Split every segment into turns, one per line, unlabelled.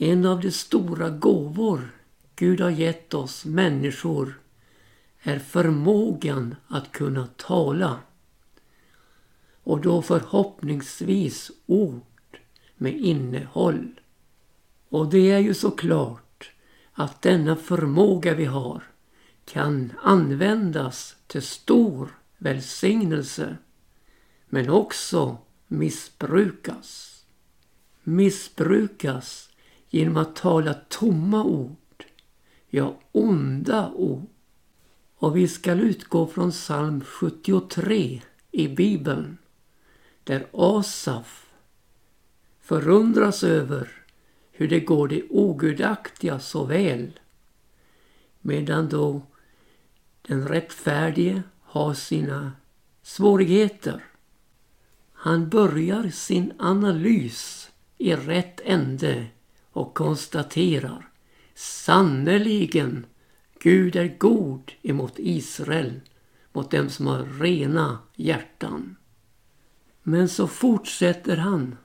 En av de stora gåvor Gud har gett oss människor är förmågan att kunna tala. Och då förhoppningsvis ord med innehåll. Och det är ju såklart att denna förmåga vi har kan användas till stor välsignelse men också missbrukas. Missbrukas genom att tala tomma ord, ja onda ord. Och vi ska utgå från psalm 73 i Bibeln där Asaf förundras över hur det går det ogudaktiga så väl medan då den rättfärdige har sina svårigheter. Han börjar sin analys i rätt ände och konstaterar sannerligen Gud är god emot Israel, mot dem som har rena hjärtan. Men så fortsätter han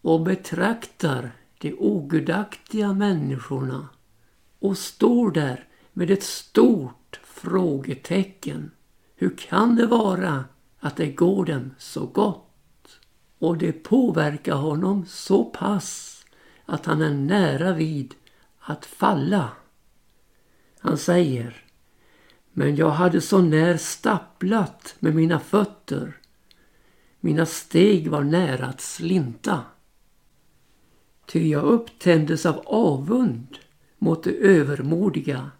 och betraktar de ogudaktiga människorna och står där med ett stort frågetecken. Hur kan det vara att det går dem så gott? Och det påverkar honom så pass att han är nära vid att falla. Han säger Men jag hade så när stapplat med mina fötter. Mina steg var nära att slinta. Ty jag upptändes av avund mot det övermodiga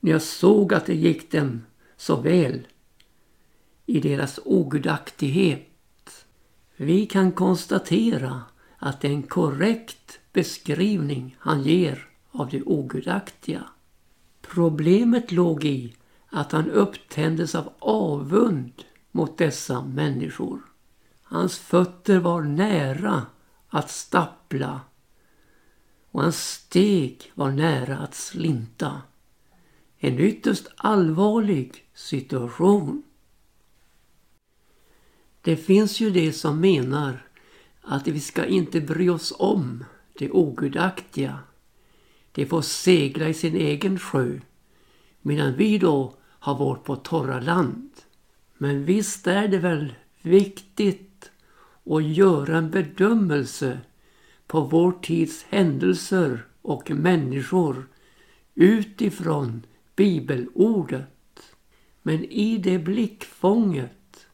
när jag såg att det gick dem så väl i deras ogudaktighet. Vi kan konstatera att det är en korrekt beskrivning han ger av det ogudaktiga. Problemet låg i att han upptändes av avund mot dessa människor. Hans fötter var nära att stappla och hans steg var nära att slinta. En ytterst allvarlig situation. Det finns ju de som menar att vi ska inte bry oss om det ogudaktiga. De får segla i sin egen sjö medan vi då har vårt på torra land. Men visst är det väl viktigt att göra en bedömelse på vår tids händelser och människor utifrån bibelordet. Men i det blickfånget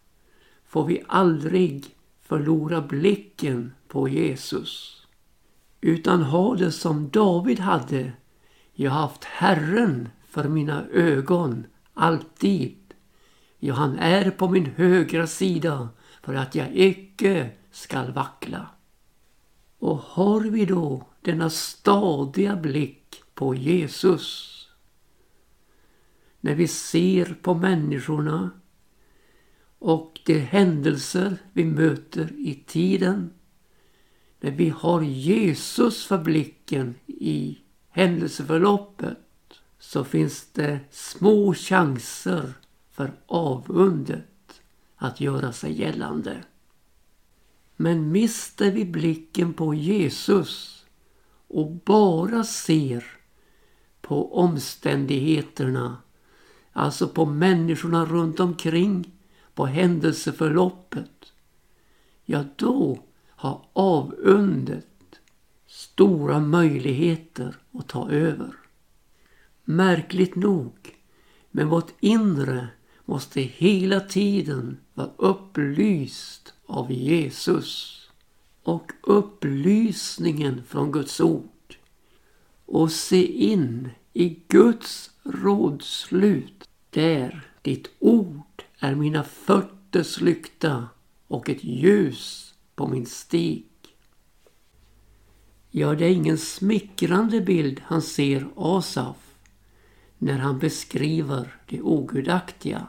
får vi aldrig förlora blicken på Jesus. Utan ha det som David hade. Jag har haft Herren för mina ögon alltid. Ja, han är på min högra sida för att jag icke skall vackla. Och har vi då denna stadiga blick på Jesus när vi ser på människorna och de händelser vi möter i tiden. När vi har Jesus för blicken i händelseförloppet så finns det små chanser för avundet att göra sig gällande. Men mister vi blicken på Jesus och bara ser på omständigheterna, alltså på människorna runt omkring, på händelseförloppet, ja då har avundet stora möjligheter att ta över. Märkligt nog, men vårt inre måste hela tiden vara upplyst av Jesus och upplysningen från Guds ord och se in i Guds rådslut där ditt ord är mina fötters lykta och ett ljus på min stig. Ja, det är ingen smickrande bild han ser Asaf när han beskriver det ogudaktiga.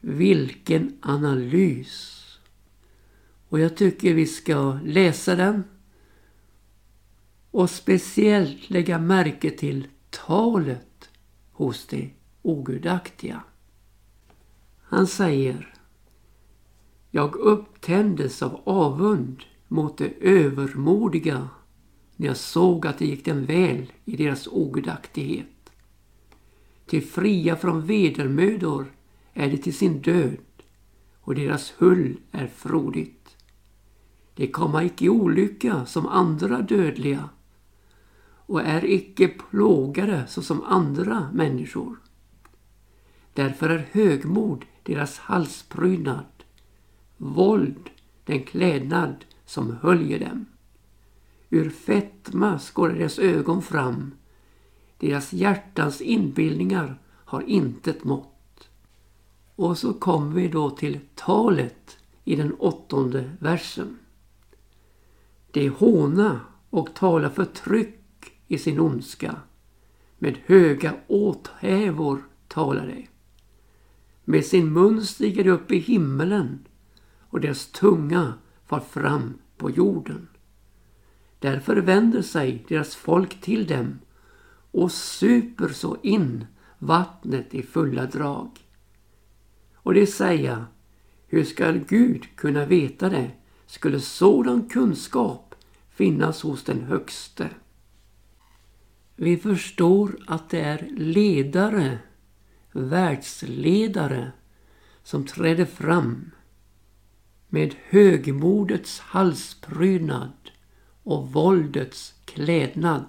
Vilken analys! Och jag tycker vi ska läsa den och speciellt lägga märke till talet hos det ogudaktiga. Han säger jag upptändes av avund mot det övermodiga när jag såg att det gick dem väl i deras ogudaktighet. Till fria från vedermödor är det till sin död och deras hull är frodigt. De komma icke i olycka som andra dödliga och är icke plågade såsom andra människor. Därför är högmod deras halsprydnad, våld den klädnad som höljer dem. Ur fetma skådar deras ögon fram, deras hjärtans inbildningar har intet mått. Och så kommer vi då till talet i den åttonde versen. De håna och tala förtryck i sin ondska. Med höga åthävor talar de. Med sin mun stiger de upp i himmelen och deras tunga far fram på jorden. Därför vänder sig deras folk till dem och super så in vattnet i fulla drag. Och det säga, hur skall Gud kunna veta det? Skulle sådan kunskap finnas hos den högste? Vi förstår att det är ledare, världsledare, som träder fram med högmodets halsprydnad och våldets klädnad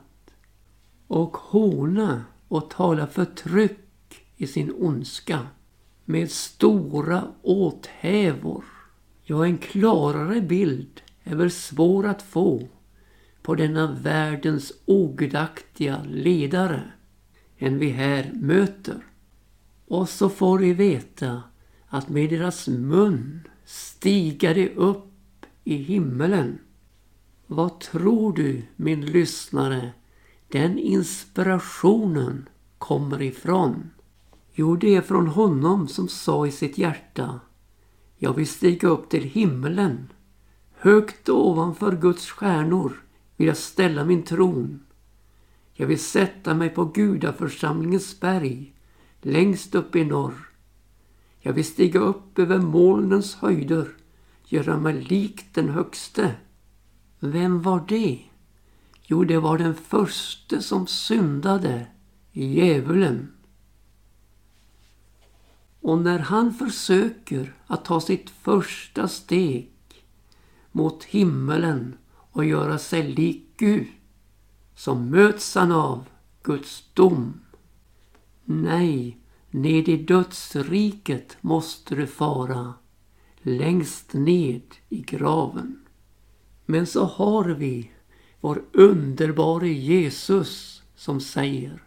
och hona och tala förtryck i sin ondska med stora åthävor. Ja, en klarare bild är väl svår att få på denna världens ogudaktiga ledare än vi här möter. Och så får vi veta att med deras mun stiga de upp i himmelen. Vad tror du, min lyssnare, den inspirationen kommer ifrån? Jo, det är från honom som sa i sitt hjärta Jag vill stiga upp till himmelen, högt ovanför Guds stjärnor vill jag ställa min tron. Jag vill sätta mig på gudaförsamlingens berg, längst upp i norr. Jag vill stiga upp över molnens höjder, göra mig lik den högste. Vem var det? Jo, det var den förste som syndade, djävulen. Och när han försöker att ta sitt första steg mot himmelen och göra sig lik Gud så möts han av Guds dom. Nej, ned i dödsriket måste du fara, längst ned i graven. Men så har vi vår underbare Jesus som säger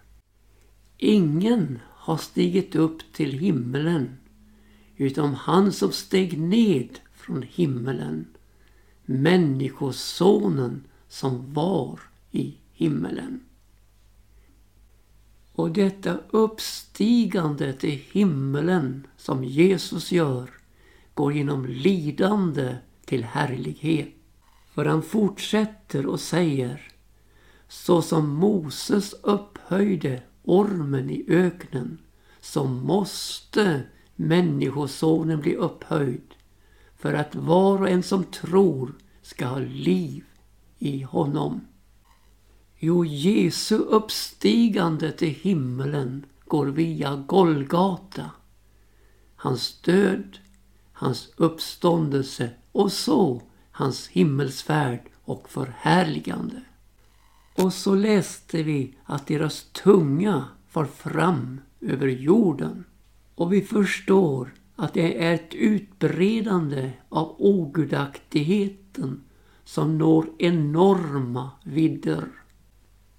Ingen har stigit upp till himmelen utom han som steg ned från himmelen Människosonen som var i himmelen. Och detta uppstigande till himmelen som Jesus gör går genom lidande till härlighet. För han fortsätter och säger så som Moses upphöjde ormen i öknen så måste Människosonen bli upphöjd för att var och en som tror ska ha liv i honom. Jo, Jesu uppstigande till himmelen går via Golgata. Hans död, hans uppståndelse och så hans himmelsfärd och förhärligande. Och så läste vi att deras tunga far fram över jorden. Och vi förstår att det är ett utbredande av ogudaktigheten som når enorma vidder.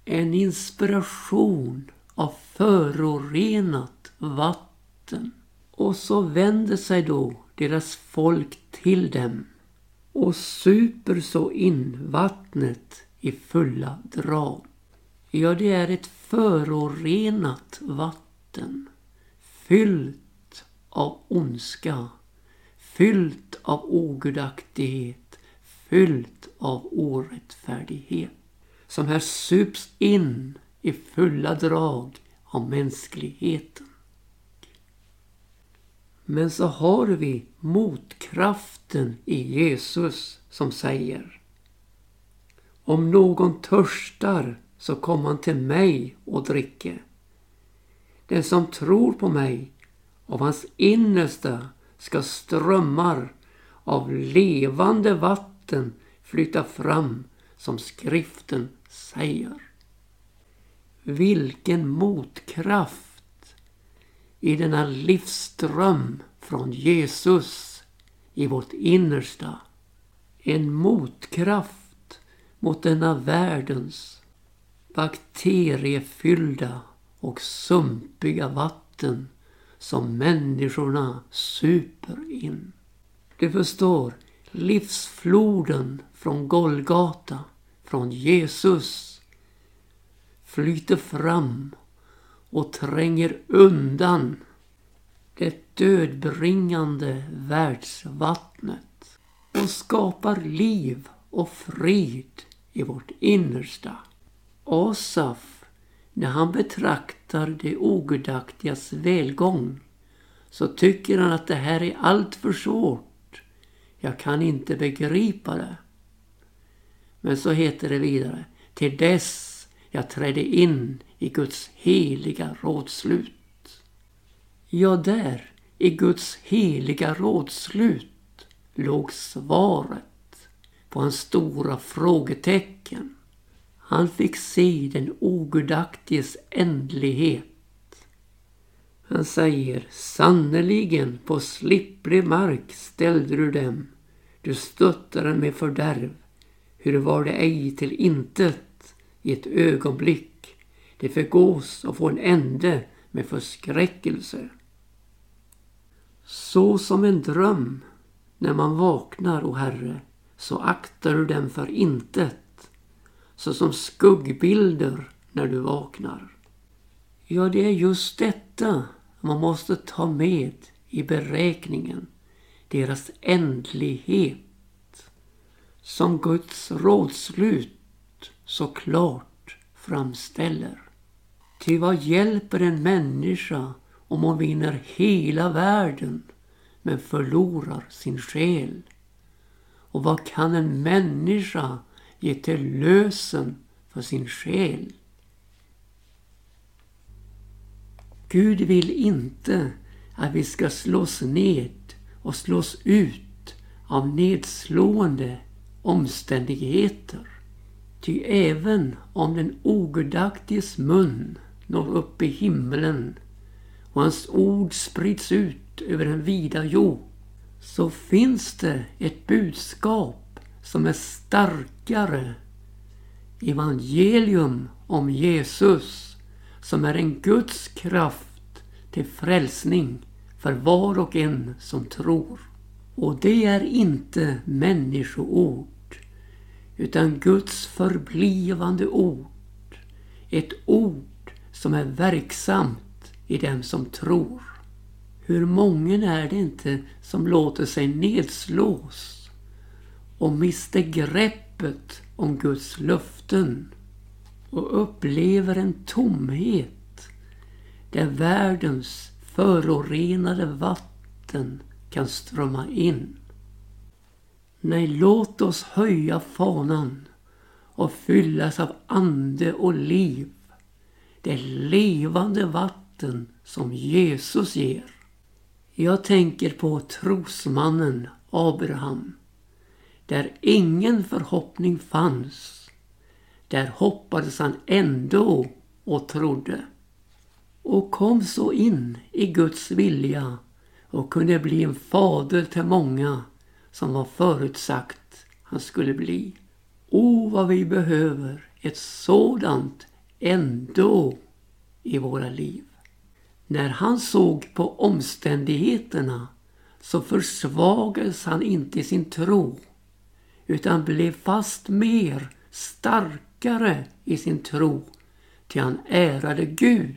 En inspiration av förorenat vatten. Och så vänder sig då deras folk till dem och super så in vattnet i fulla drag. Ja, det är ett förorenat vatten fyllt av ondska, fyllt av ogudaktighet, fyllt av orättfärdighet. Som här sups in i fulla drag av mänskligheten. Men så har vi motkraften i Jesus som säger Om någon törstar så kom han till mig och dricke. Den som tror på mig, av hans innersta ska strömmar av levande vatten flyta fram som skriften säger. Vilken motkraft i denna livsström från Jesus i vårt innersta. En motkraft mot denna världens bakteriefyllda och sumpiga vatten som människorna super in. Du förstår, livsfloden från Golgata, från Jesus, flyter fram och tränger undan det dödbringande världsvattnet och skapar liv och frid i vårt innersta. Asaf, när han betraktar det ogudaktigas välgång så tycker han att det här är allt för svårt. Jag kan inte begripa det. Men så heter det vidare. Till dess jag trädde in i Guds heliga rådslut. Ja, där i Guds heliga rådslut låg svaret på hans stora frågetecken. Han fick se den ogudaktiges ändlighet. Han säger sannerligen på slipprig mark ställde du dem. Du stöttade dem med fördärv. Hur var det ej till intet i ett ögonblick. Det förgås och får en ände med förskräckelse. Så som en dröm när man vaknar, o Herre, så aktar du den för intet. Så som skuggbilder när du vaknar. Ja, det är just detta man måste ta med i beräkningen. Deras ändlighet. Som Guds rådslut så klart framställer. Ty vad hjälper en människa om hon vinner hela världen men förlorar sin själ? Och vad kan en människa ge till lösen för sin själ? Gud vill inte att vi ska slås ned och slås ut av nedslående omständigheter. Ty även om den ogudaktiges mun når upp i himlen och hans ord sprids ut över den vida jord så finns det ett budskap som är starkare. Evangelium om Jesus som är en Guds kraft till frälsning för var och en som tror. Och det är inte människoord utan Guds förblivande ord. Ett ord som är verksamt i dem som tror. Hur många är det inte som låter sig nedslås och mister greppet om Guds löften och upplever en tomhet där världens förorenade vatten kan strömma in. Nej, låt oss höja fanan och fyllas av ande och liv det levande vatten som Jesus ger. Jag tänker på trosmannen Abraham. Där ingen förhoppning fanns. Där hoppades han ändå och trodde. Och kom så in i Guds vilja och kunde bli en fader till många som var förutsagt han skulle bli. O vad vi behöver ett sådant ändå i våra liv. När han såg på omständigheterna så försvagades han inte i sin tro utan blev fast mer starkare i sin tro till han ärade Gud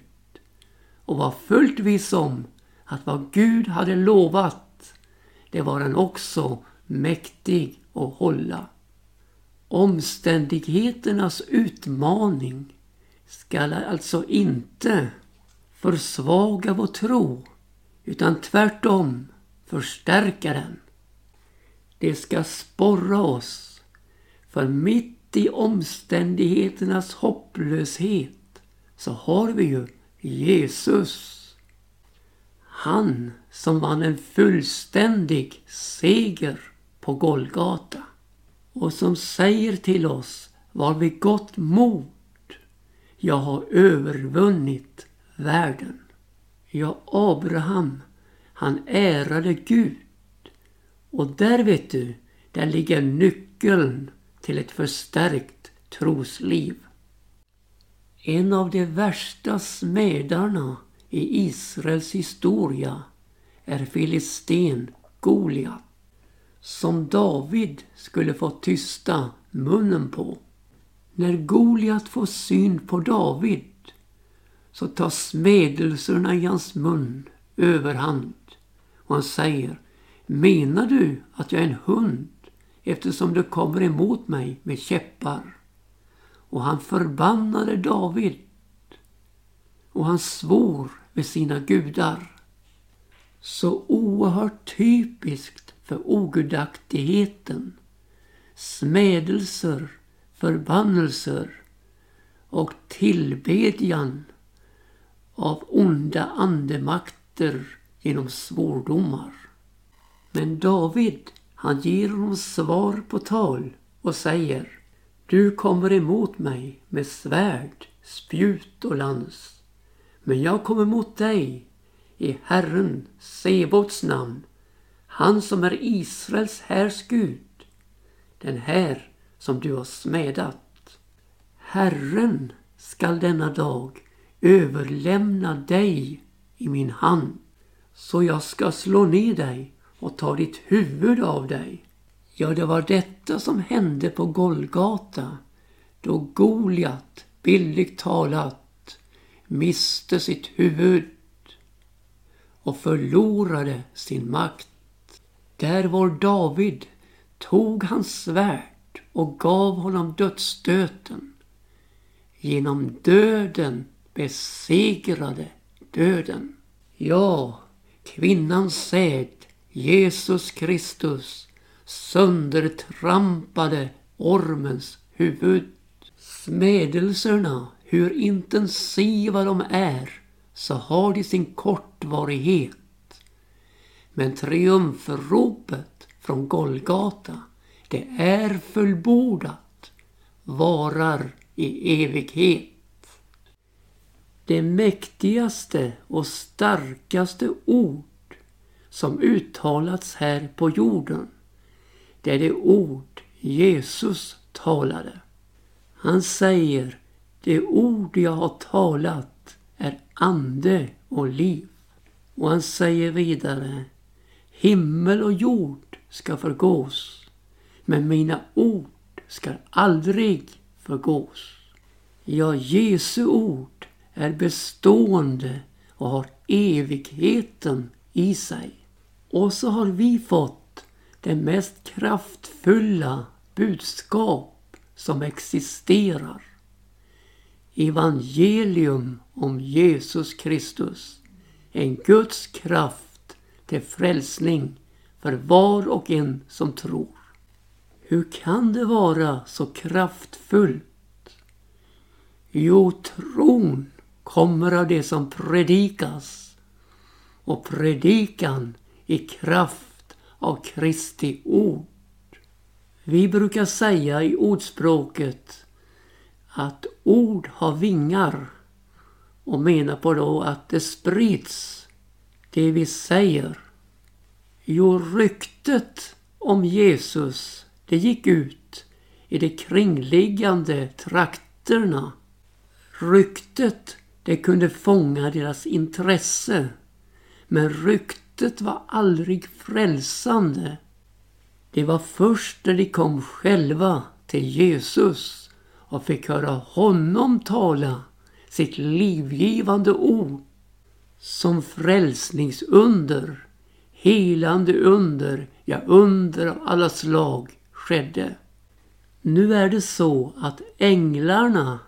och var fullt viss om att vad Gud hade lovat det var han också mäktig att hålla. Omständigheternas utmaning skall alltså inte försvaga vår tro utan tvärtom förstärka den. Det ska sporra oss för mitt i omständigheternas hopplöshet så har vi ju Jesus. Han som vann en fullständig seger på Golgata och som säger till oss var vid gott mod. Jag har övervunnit världen. Ja, Abraham, han ärade Gud. Och där vet du, där ligger nyckeln till ett förstärkt trosliv. En av de värsta smedarna i Israels historia är filisten Goliat som David skulle få tysta munnen på. När Goliat får syn på David så tar smedelserna i hans mun överhand och han säger Menar du att jag är en hund eftersom du kommer emot mig med käppar? Och han förbannade David och han svor med sina gudar. Så oerhört typiskt för ogudaktigheten, smädelser, förbannelser och tillbedjan av onda andemakter genom svordomar. Men David, han ger honom svar på tal och säger Du kommer emot mig med svärd, spjut och lans. Men jag kommer mot dig i Herren, Sebots namn, han som är Israels härs Gud, den här som du har smädat. Herren skall denna dag överlämna dig i min hand, så jag ska slå ner dig och ta ditt huvud av dig. Ja, det var detta som hände på Golgata, då Goliat, bildligt talat, miste sitt huvud och förlorade sin makt. Där var David tog hans svärd och gav honom dödsstöten. Genom döden besegrade döden. Ja, kvinnans säd, Jesus Kristus, söndertrampade ormens huvud. Smädelserna hur intensiva de är så har de sin kortvarighet. Men triumfropet från Golgata, det är fullbordat, varar i evighet. Det mäktigaste och starkaste ord som uttalats här på jorden, det är det ord Jesus talade. Han säger det ord jag har talat är ande och liv. Och han säger vidare Himmel och jord ska förgås, men mina ord ska aldrig förgås. Ja, Jesu ord är bestående och har evigheten i sig. Och så har vi fått det mest kraftfulla budskap som existerar evangelium om Jesus Kristus. En Guds kraft till frälsning för var och en som tror. Hur kan det vara så kraftfullt? Jo, tron kommer av det som predikas och predikan i kraft av Kristi ord. Vi brukar säga i ordspråket att ord har vingar och menar på då att det sprids det vi säger. Jo, ryktet om Jesus det gick ut i de kringliggande trakterna. Ryktet det kunde fånga deras intresse men ryktet var aldrig frälsande. Det var först när de kom själva till Jesus och fick höra honom tala sitt livgivande ord som frälsningsunder, helande under, ja under av alla slag skedde. Nu är det så att änglarna,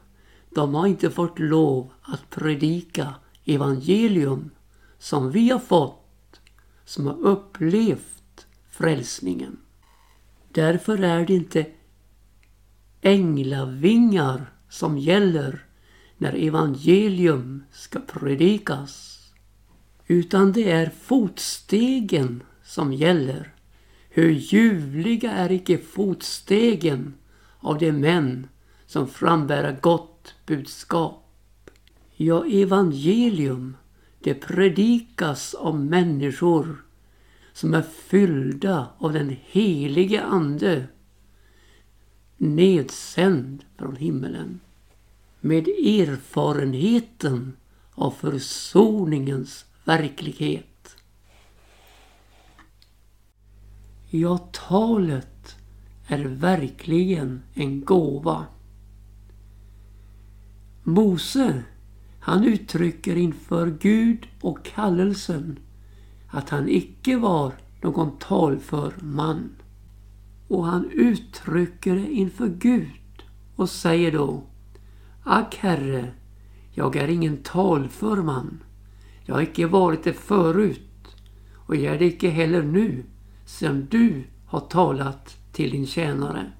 de har inte fått lov att predika evangelium som vi har fått, som har upplevt frälsningen. Därför är det inte änglavingar som gäller när evangelium ska predikas. Utan det är fotstegen som gäller. Hur ljuvliga är icke fotstegen av de män som frambära gott budskap. Ja, evangelium, det predikas av människor som är fyllda av den helige Ande nedsänd från himmelen med erfarenheten av försoningens verklighet. Ja, talet är verkligen en gåva. Mose, han uttrycker inför Gud och kallelsen att han icke var någon talför man. Och han uttrycker det inför Gud och säger då Ack Herre, jag är ingen talför man. Jag har icke varit det förut och jag är det icke heller nu sedan du har talat till din tjänare.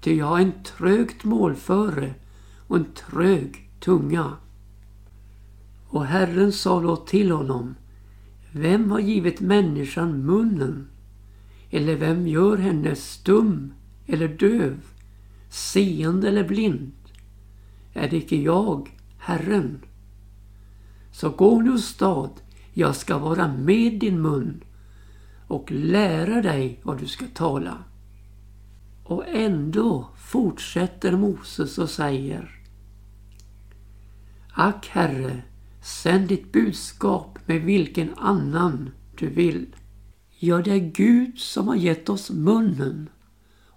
Ty jag har en trögt målföre och en trög tunga. Och Herren sa då till honom Vem har givit människan munnen? Eller vem gör henne stum eller döv, seende eller blind? Är det icke jag, Herren? Så gå nu stad, jag ska vara med din mun och lära dig vad du ska tala. Och ändå fortsätter Moses och säger Ack Herre, sänd ditt budskap med vilken annan du vill. Ja, det är Gud som har gett oss munnen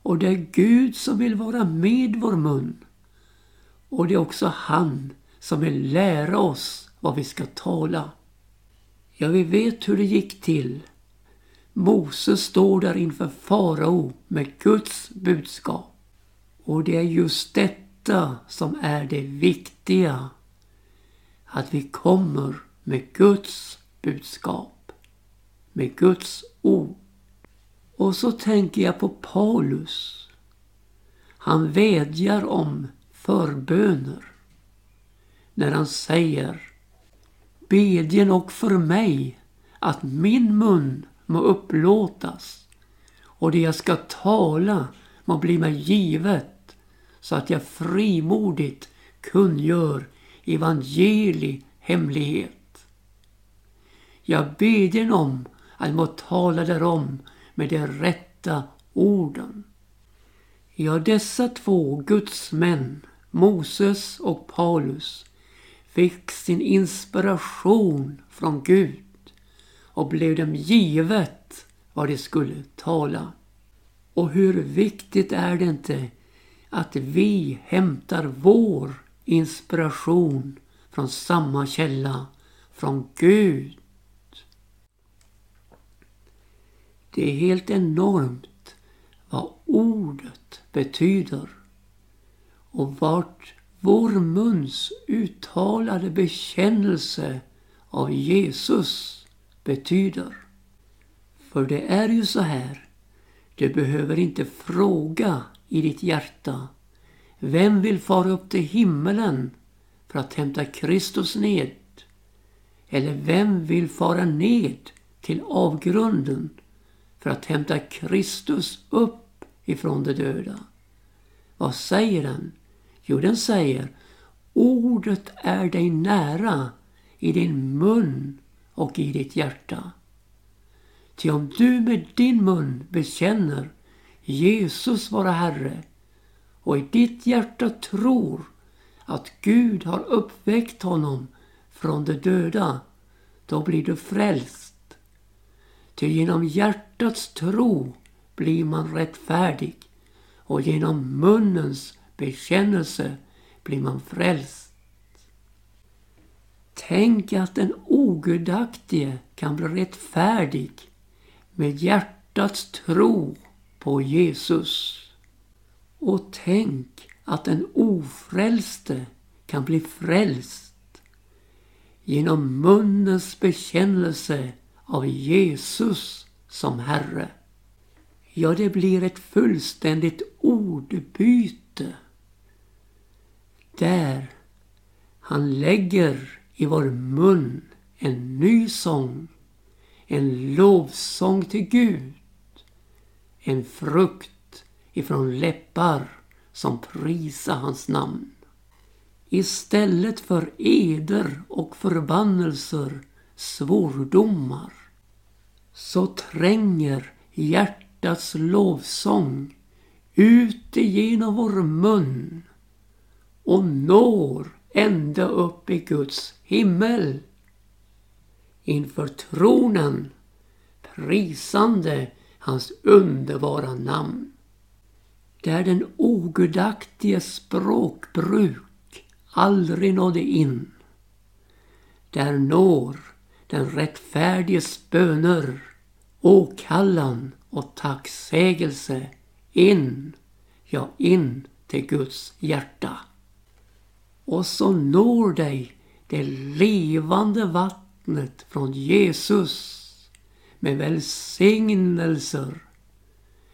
och det är Gud som vill vara med vår mun. Och det är också han som vill lära oss vad vi ska tala. Ja, vi vet hur det gick till. Moses står där inför farao med Guds budskap. Och det är just detta som är det viktiga. Att vi kommer med Guds budskap. Med Guds ord. Och så tänker jag på Paulus. Han vädjar om förböner. När han säger Bedjen och för mig att min mun må upplåtas och det jag ska tala må bli mig givet så att jag frimodigt kungör evangeli hemlighet. Jag bedjen om att må tala därom med de rätta orden. Ja, dessa två gudsmän, Moses och Paulus, fick sin inspiration från Gud och blev dem givet vad de skulle tala. Och hur viktigt är det inte att vi hämtar vår inspiration från samma källa, från Gud. Det är helt enormt vad ordet betyder och vart vår muns uttalade bekännelse av Jesus betyder. För det är ju så här, du behöver inte fråga i ditt hjärta vem vill fara upp till himmelen för att hämta Kristus ned? Eller vem vill fara ned till avgrunden för att hämta Kristus upp ifrån de döda? Vad säger den? Jo, den säger Ordet är dig nära i din mun och i ditt hjärta. Ty om du med din mun bekänner Jesus vara Herre och i ditt hjärta tror att Gud har uppväckt honom från de döda, då blir du frälst. Ty genom hjärtat hjärtats tro blir man rättfärdig och genom munnens bekännelse blir man frälst. Tänk att den ogudaktige kan bli rättfärdig med hjärtats tro på Jesus. Och tänk att den ofrälste kan bli frälst genom munnens bekännelse av Jesus som Herre. Ja, det blir ett fullständigt ordbyte där han lägger i vår mun en ny sång, en lovsång till Gud, en frukt ifrån läppar som prisar hans namn. Istället för eder och förbannelser, svordomar, så tränger hjärtats lovsång ut igenom vår mun och når ända upp i Guds himmel. Inför tronen prisande hans underbara namn. Där den ogudaktiges språkbruk aldrig nådde in. Där når den rättfärdiges böner, åkallan och tacksägelse in, ja in till Guds hjärta. Och så når dig det levande vattnet från Jesus med välsignelser.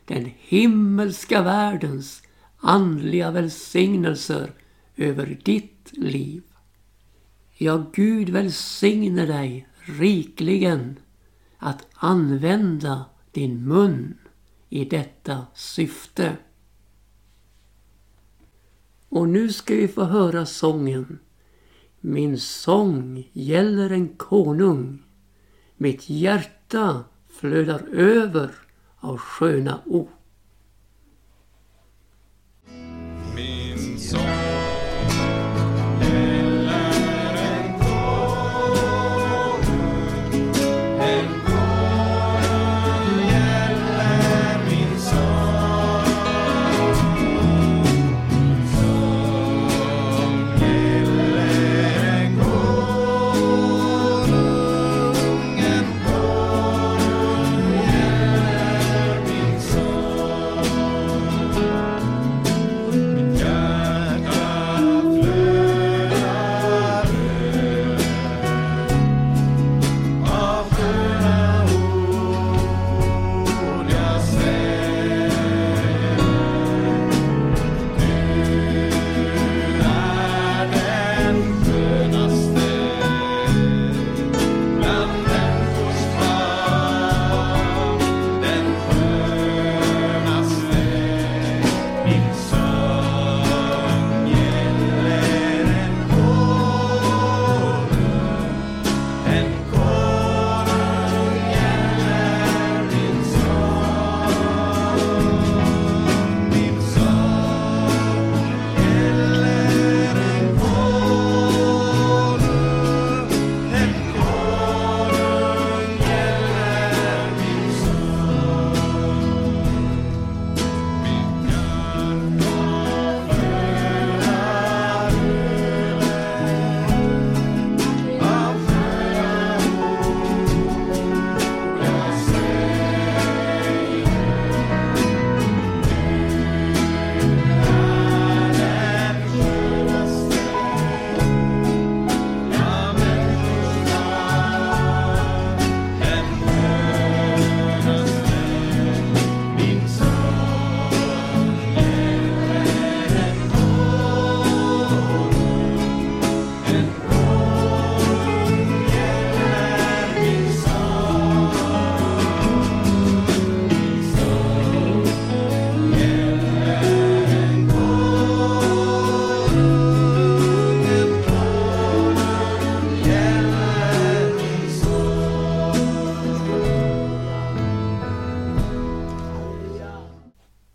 Den himmelska världens andliga välsignelser över ditt liv. Ja, Gud välsigne dig rikligen att använda din mun i detta syfte. Och nu ska vi få höra sången Min sång gäller en konung. Mitt hjärta flödar över av sköna ord.